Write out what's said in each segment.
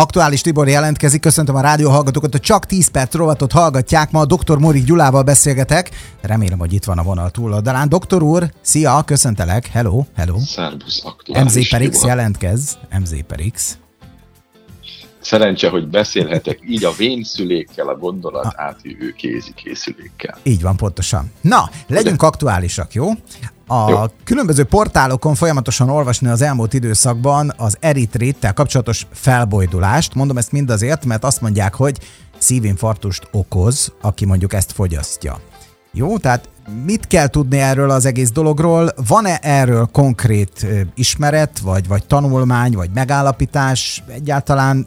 Aktuális Tibor jelentkezik, köszöntöm a rádió hallgatókat, hogy csak 10 perc rovatot hallgatják, ma a dr. Morik Gyulával beszélgetek, remélem, hogy itt van a vonal túloldalán. Doktor úr, szia, köszöntelek, hello, hello. Szerbusz, aktuális MZ per X jelentkez, MZ per X. Szerencse, hogy beszélhetek így a vénszülékkel, a gondolat átvívő kézi készülékkel. Így van, pontosan. Na, legyünk aktuálisak, jó? A Jó. különböző portálokon folyamatosan olvasni az elmúlt időszakban az eritréttel kapcsolatos felbojdulást. Mondom ezt mind azért, mert azt mondják, hogy szívinfarktust okoz, aki mondjuk ezt fogyasztja. Jó, tehát mit kell tudni erről az egész dologról? Van-e erről konkrét ismeret, vagy, vagy tanulmány, vagy megállapítás? Egyáltalán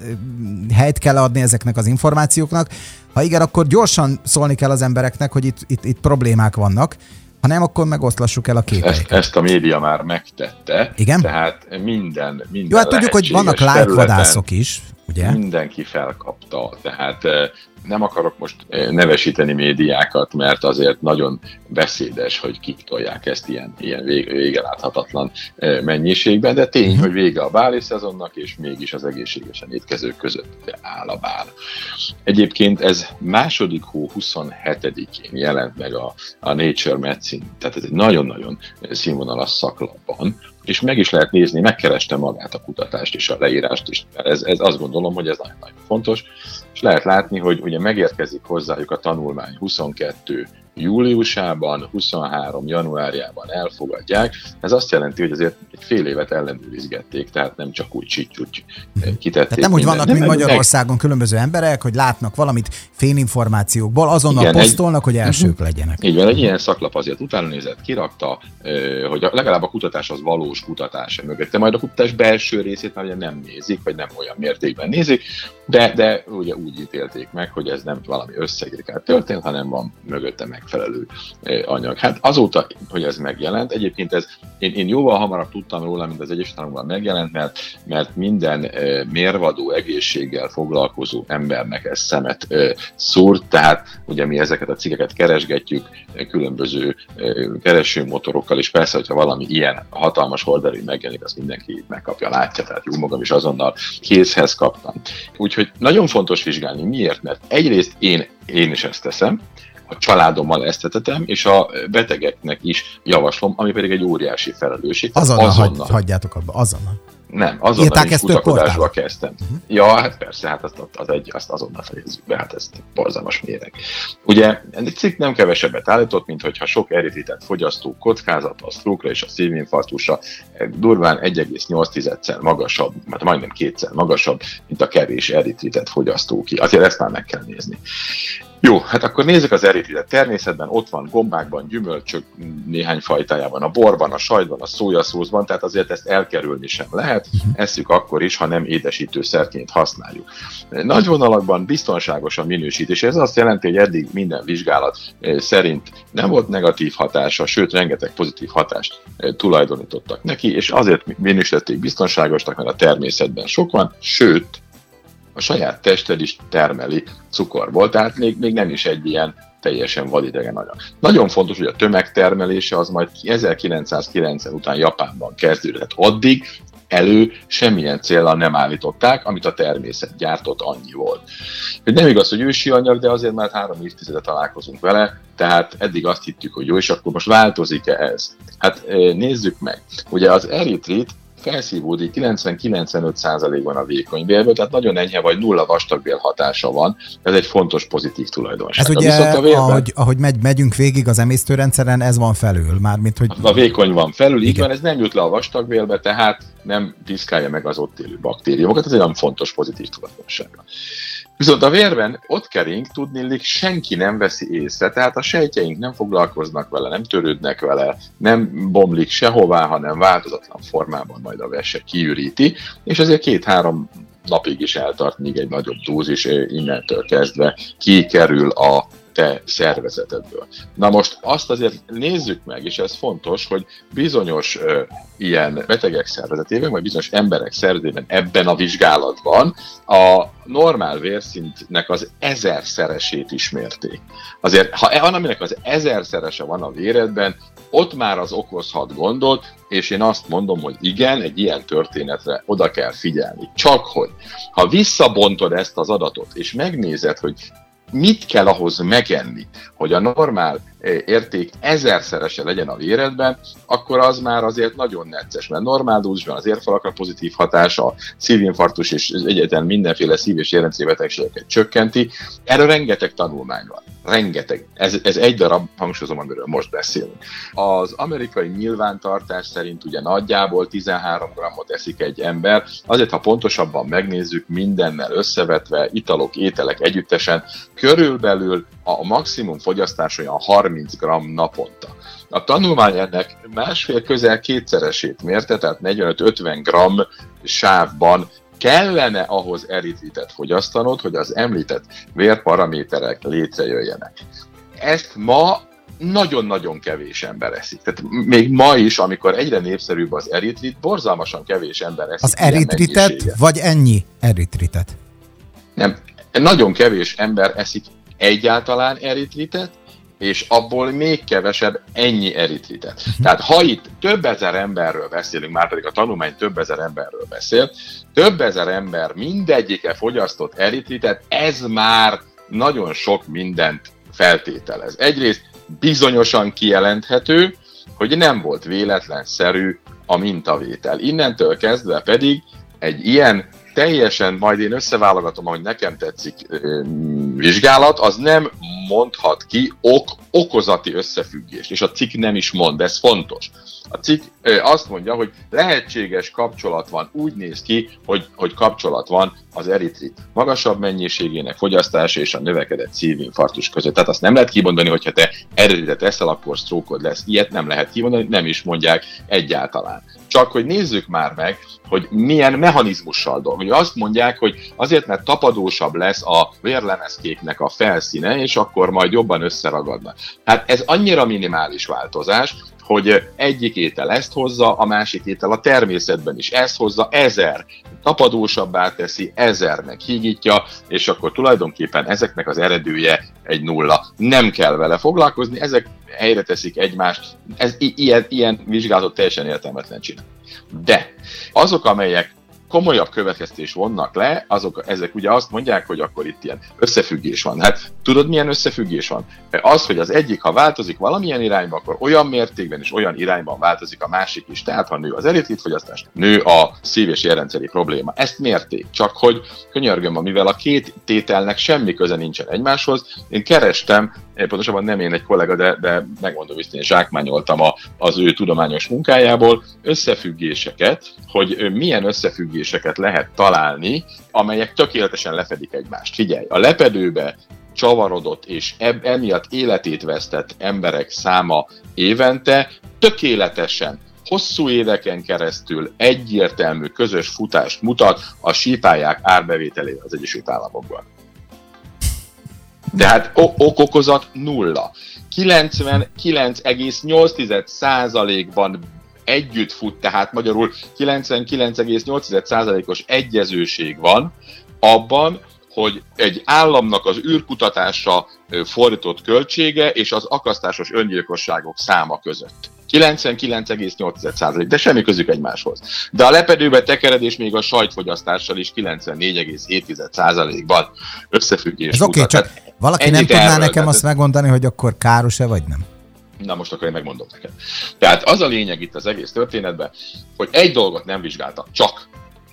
helyt kell adni ezeknek az információknak? Ha igen, akkor gyorsan szólni kell az embereknek, hogy itt, itt, itt problémák vannak. Ha nem, akkor megoszlassuk el a Ezt, képeiket. ezt a média már megtette. Igen? Tehát minden, minden Jó, hát tudjuk, hogy vannak lájkvadászok is, ugye? Mindenki felkapta. Tehát eh, nem akarok most eh, nevesíteni médiákat, mert azért nagyon beszédes, hogy kik tolják ezt ilyen, ilyen vég- vége láthatatlan eh, mennyiségben, de tény, Mhm. hogy vége a báli szezonnak, és mégis az egészségesen étkezők között áll a bál. Egyébként ez második hó 27-én jelent meg a, a Nature Medicine, tehát ez egy nagyon-nagyon színvonalas szaklapban, és meg is lehet nézni, megkereste magát a kutatást és a leírást is. Ez, ez azt gondolom, hogy ez nagyon-nagyon fontos, és lehet látni, hogy ugye megérkezik hozzájuk a tanulmány 22 júliusában, 23 januárjában elfogadják. Ez azt jelenti, hogy azért egy fél évet ellenőrizgették, tehát nem csak úgy csicsúgy kitették. Tehát nem úgy vannak, mint meg- Magyarországon különböző emberek, hogy látnak valamit félinformációkból, azonnal Igen, egy- Mhm. posztolnak, hogy elsők legyenek. Így van, egy ilyen szaklap azért utána nézett, kirakta, hogy legalább a kutatás az valós kutatás mögötte. Majd a kutatás belső részét már ugye nem nézik, vagy nem olyan mértékben nézik, de, de ugye úgy ítélték meg, hogy ez nem valami összegirkált történt, hanem van mögötte megfelelő ö, anyag. Hát azóta, hogy ez megjelent, egyébként ez, én, én jóval hamarabb tudtam róla, mint az Egyesült Államokban megjelent, mert, mert minden ö, mérvadó egészséggel foglalkozó embernek ez szemet ö, szúrt, tehát ugye mi ezeket a cikkeket keresgetjük különböző keresőmotorokkal, és persze, hogyha valami ilyen hatalmas horderű megjelenik, azt mindenki megkapja, látja, tehát jó magam is azonnal kézhez kaptam. Úgyhogy nagyon fontos vizsgálni. Miért? Mert egyrészt én, én is ezt teszem, a családommal ezt tetetem, és a betegeknek is javaslom, ami pedig egy óriási felelősség. Tehát Azonnal, hagy, hagyjátok abba, azonnal. nem, azonnal Írták is kutakodásba kezdtem. Uh-huh. Ja, hát persze, hát azt, az egy, azt azonnal fejezzük be, hát ez borzalmas méreg. Ugye egy cikk nem kevesebbet állított, mint hogyha sok eritritet fogyasztó kockázata a sztrókra és a szívinfarktusra eh, durván 1,8-szer magasabb, mert majdnem kétszer magasabb, mint a kevés eritritet fogyasztó ki. Azért ezt már meg kell nézni. Jó, hát akkor nézzük az eritritet. Természetben ott van gombákban, gyümölcsök néhány fajtájában, a borban, a sajtban, a szójaszózban, tehát azért ezt elkerülni sem lehet. Esszük akkor is, ha nem édesítőszerként használjuk. Nagy vonalakban biztonságos a minősítés. Ez azt jelenti, hogy eddig minden vizsgálat eh, szerint nem volt negatív hatása, sőt, rengeteg pozitív hatást eh, tulajdonítottak neki, és azért minősítették biztonságosnak, mert a természetben sok van, sőt, a saját tested is termeli cukorból, tehát még, még nem is egy ilyen teljesen vadidegen anyag. Nagyon fontos, hogy a tömegtermelése az majd 1990 után Japánban kezdődött. Addig elő semmilyen célra nem állították, amit a természet gyártott, annyi volt. Hogy nem igaz, hogy ősi anyag, de azért már három évtizede találkozunk vele, tehát eddig azt hittük, hogy jó, és akkor most változik-e ez? Hát eh, nézzük meg. Ugye az eritrit felszívódik 90-95%-ban a vékony bélből, tehát nagyon enyhe vagy nulla vastagbél hatása van. Ez egy fontos pozitív tulajdonság. Ez ugye, Viszont a vérben, ahogy, ahogy megy, megyünk végig az emésztőrendszeren, ez van felül, mármint, hogy a vékony van felül, így Igen. van, ez nem jut le a vastagbélbe, tehát nem piszkálja meg az ott élő baktériumokat, ez egy olyan fontos pozitív tulajdonsága. Viszont a vérben ott kering, tudnélik, senki nem veszi észre, tehát a sejtjeink nem foglalkoznak vele, nem törődnek vele, nem bomlik sehová, hanem változatlan formában majd a vese kiüríti, és ezért két-három napig is eltart, míg egy nagyobb dózis eh, innentől kezdve kikerül a te szervezetedből. Na most azt azért nézzük meg, és ez fontos, hogy bizonyos ö, ilyen betegek szervezetében, vagy bizonyos emberek szervezetében ebben a vizsgálatban a normál vérszintnek az ezerszeresét ismerték. Azért, ha van, aminek az ezerszerese van a véredben, ott már az okozhat gondot, és én azt mondom, hogy igen, egy ilyen történetre oda kell figyelni. Csak hogy, ha visszabontod ezt az adatot, és megnézed, hogy mit kell ahhoz megenni, hogy a normál érték ezerszerese legyen a véredben, akkor az már azért nagyon necces, mert normál dúzsban az érfalakra pozitív hatása, szívinfarktus és egyetlen mindenféle szív- és érrendszerbetegségeket csökkenti. Erről rengeteg tanulmány van. Rengeteg. Ez, ez egy darab, hangsúlyozom, amiről most beszélünk. Az amerikai nyilvántartás szerint ugye nagyjából 13 grammot eszik egy ember, azért ha pontosabban megnézzük, mindennel összevetve, italok, ételek együttesen, körülbelül a maximum fogyasztás olyan 30 gram naponta. A tanulmány ennek másfél közel kétszeresét mérte, tehát 45-50 gram sávban kellene ahhoz eritritet fogyasztanod, hogy az említett vérparaméterek létrejöjjenek. Ezt ma nagyon-nagyon kevés ember eszik. Tehát még ma is, amikor egyre népszerűbb az eritrit, borzalmasan kevés ember eszik. Az eritritet, vagy ennyi eritritet? Nem, nagyon kevés ember eszik egyáltalán eritritet, és abból még kevesebb ennyi eritritet. Tehát ha itt több ezer emberről beszélünk, már pedig a tanulmány több ezer emberről beszél, több ezer ember mindegyike fogyasztott eritritet, ez már nagyon sok mindent feltételez. Egyrészt bizonyosan kijelenthető, hogy nem volt véletlenszerű a mintavétel. Innentől kezdve pedig egy ilyen teljesen, majd én összeválogatom, ahogy nekem tetszik vizsgálat, az nem mondhat ki ok, okozati összefüggést, és a cikk nem is mond, ez fontos. A cikk azt mondja, hogy lehetséges kapcsolat van, úgy néz ki, hogy, hogy kapcsolat van az eritrit magasabb mennyiségének fogyasztása és a növekedett szívinfarktus között. Tehát azt nem lehet kimondani, hogyha te eritritet eszel, akkor sztrókod lesz. Ilyet nem lehet kimondani, nem is mondják egyáltalán. Csak hogy nézzük már meg, hogy milyen mechanizmussal dolgozik. Azt mondják, hogy azért, mert tapadósabb lesz a vérlemezkéknek a felszíne, és akkor majd jobban összeragadnak. Hát ez annyira minimális változás, hogy egyik étel ezt hozza, a másik étel a természetben is ezt hozza, ezer tapadósabbá teszi, ezer meg hígítja, és akkor tulajdonképpen ezeknek az eredője egy nulla. Nem kell vele foglalkozni, ezek helyre teszik egymást, ez, ilyen, ilyen vizsgálatot teljesen értelmetlen csinál. De azok, amelyek komolyabb következtés vonnak le, azok, ezek ugye azt mondják, hogy akkor itt ilyen összefüggés van. Hát tudod, milyen összefüggés van? Az, hogy az egyik, ha változik valamilyen irányba, akkor olyan mértékben és olyan irányban változik a másik is. Tehát, ha nő az fogyasztás, nő a szív- és érrendszeri probléma. Ezt mérték. Csak hogy könyörgöm, mivel a két tételnek semmi köze nincsen egymáshoz, én kerestem, pontosabban nem én egy kollega, de, de megmondom, hogy én zsákmányoltam a, az ő tudományos munkájából összefüggéseket, hogy milyen összefüggés összefüggéseket lehet találni, amelyek tökéletesen lefedik egymást. Figyelj, a lepedőbe csavarodott és emiatt életét vesztett emberek száma évente tökéletesen hosszú éveken keresztül egyértelmű közös futást mutat a sípályák árbevételével az Egyesült Államokban. De hát okokozat nulla. 99,8%-ban együtt fut, tehát magyarul 99,8%-os egyezőség van abban, hogy egy államnak az űrkutatásra fordított költsége és az akasztásos öngyilkosságok száma között. 99,8%, de semmi közük egymáshoz. De a lepedőbe tekeredés még a sajtfogyasztással is 94,7%-ban összefüggés. Ez oké, okay, csak valaki nem tudná erről, nekem azt megmondani, hogy akkor káros-e vagy nem? Na most akkor én megmondom neked. Tehát az a lényeg itt az egész történetben, hogy egy dolgot nem vizsgáltak, csak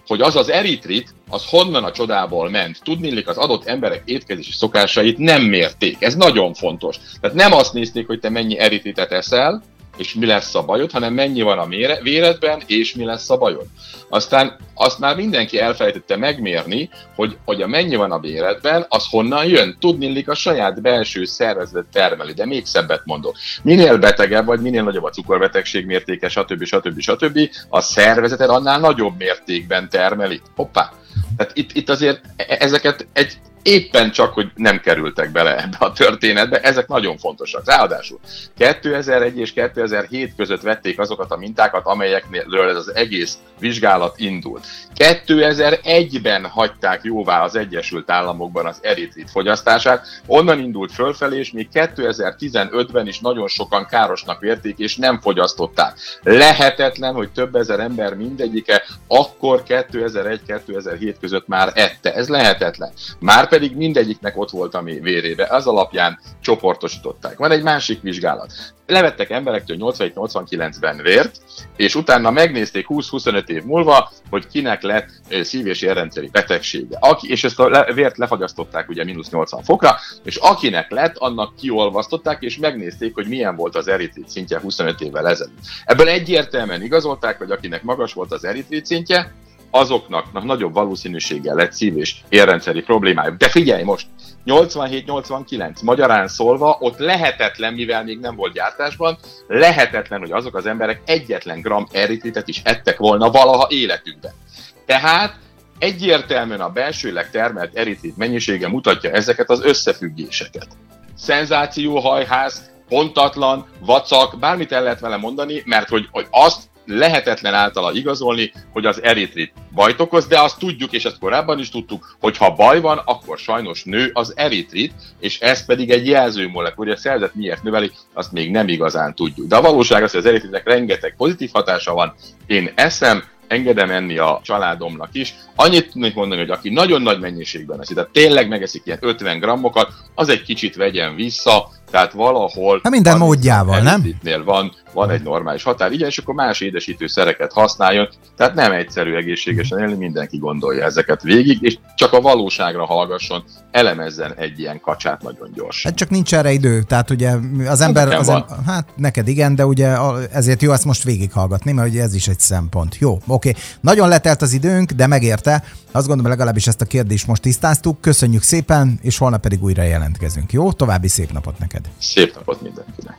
hogy az az eritrit, az honnan a csodából ment. Tudnélik, az adott emberek étkezési szokásait nem mérték. Ez nagyon fontos. Tehát nem azt nézték, hogy te mennyi eritritet eszel, és mi lesz a bajod, hanem mennyi van a mére, véredben, és mi lesz a bajod. Aztán azt már mindenki elfelejtette megmérni, hogy, hogy a mennyi van a véredben, az honnan jön. Tudni a saját belső szervezet termeli, de még szebbet mondok. Minél betegebb vagy, minél nagyobb a cukorbetegség mértéke, stb. stb. stb. a szervezeted annál nagyobb mértékben termeli. Hoppá! Tehát itt, itt azért e- ezeket egy éppen csak, hogy nem kerültek bele ebbe a történetbe, ezek nagyon fontosak. Ráadásul 2001 és 2007 között vették azokat a mintákat, amelyekről ez az egész vizsgálat indult. 2001-ben hagyták jóvá az Egyesült Államokban az eritrit fogyasztását, onnan indult fölfelé, és még 2015-ben is nagyon sokan károsnak vérték, és nem fogyasztották. Lehetetlen, hogy több ezer ember mindegyike akkor 2001-2007 között már ette. Ez lehetetlen. Már pedig mindegyiknek ott volt a vérébe. Az alapján csoportosították. Van egy másik vizsgálat. Levettek emberektől 87-89-ben vért, és utána megnézték 20-25 év múlva, hogy kinek lett szív- és érrendszeri betegsége. Aki, és ezt a vért lefagyasztották ugye mínusz 80 fokra, és akinek lett, annak kiolvasztották, és megnézték, hogy milyen volt az eritrit szintje 25 évvel ezelőtt. Ebből egyértelműen igazolták, hogy akinek magas volt az eritrit szintje, azoknak nagyobb valószínűséggel lett szív- és érrendszeri problémájuk. De figyelj most, 87-89, magyarán szólva, ott lehetetlen, mivel még nem volt gyártásban, lehetetlen, hogy azok az emberek egyetlen gram eritritet is ettek volna valaha életükben. Tehát egyértelműen a belsőleg termelt eritrit mennyisége mutatja ezeket az összefüggéseket. Szenzációhajház, pontatlan, vacak, bármit el lehet vele mondani, mert hogy, hogy azt lehetetlen általa igazolni, hogy az eritrit bajt okoz, de azt tudjuk, és ezt korábban is tudtuk, hogy ha baj van, akkor sajnos nő az eritrit, és ez pedig egy jelzőmolekul, hogy a szervezet miért növeli, azt még nem igazán tudjuk. De a valóság az, hogy az eritritnek rengeteg pozitív hatása van. Én eszem, engedem enni a családomnak is. Annyit tudnék mondani, hogy aki nagyon nagy mennyiségben eszi, tehát tényleg megeszik ilyen 50 grammokat, az egy kicsit vegyen vissza, tehát valahol... Hát minden módjával, nem? Van, van egy normális határ, igen, és akkor más édesítő szereket használjon, tehát nem egyszerű egészségesen élni, mindenki gondolja ezeket végig, és csak a valóságra hallgasson, elemezzen egy ilyen kacsát nagyon gyorsan. Hát csak nincs erre idő, tehát ugye az ember, az em- hát neked igen, de ugye ezért jó ezt most végighallgatni, mert ugye ez is egy szempont. Jó, oké. Nagyon letelt az időnk, de megérte. Azt gondolom, legalábbis ezt a kérdést most tisztáztuk. Köszönjük szépen, és holnap pedig újra jelentkezünk. Jó, további szép napot neked! Szép napot mindenkinek!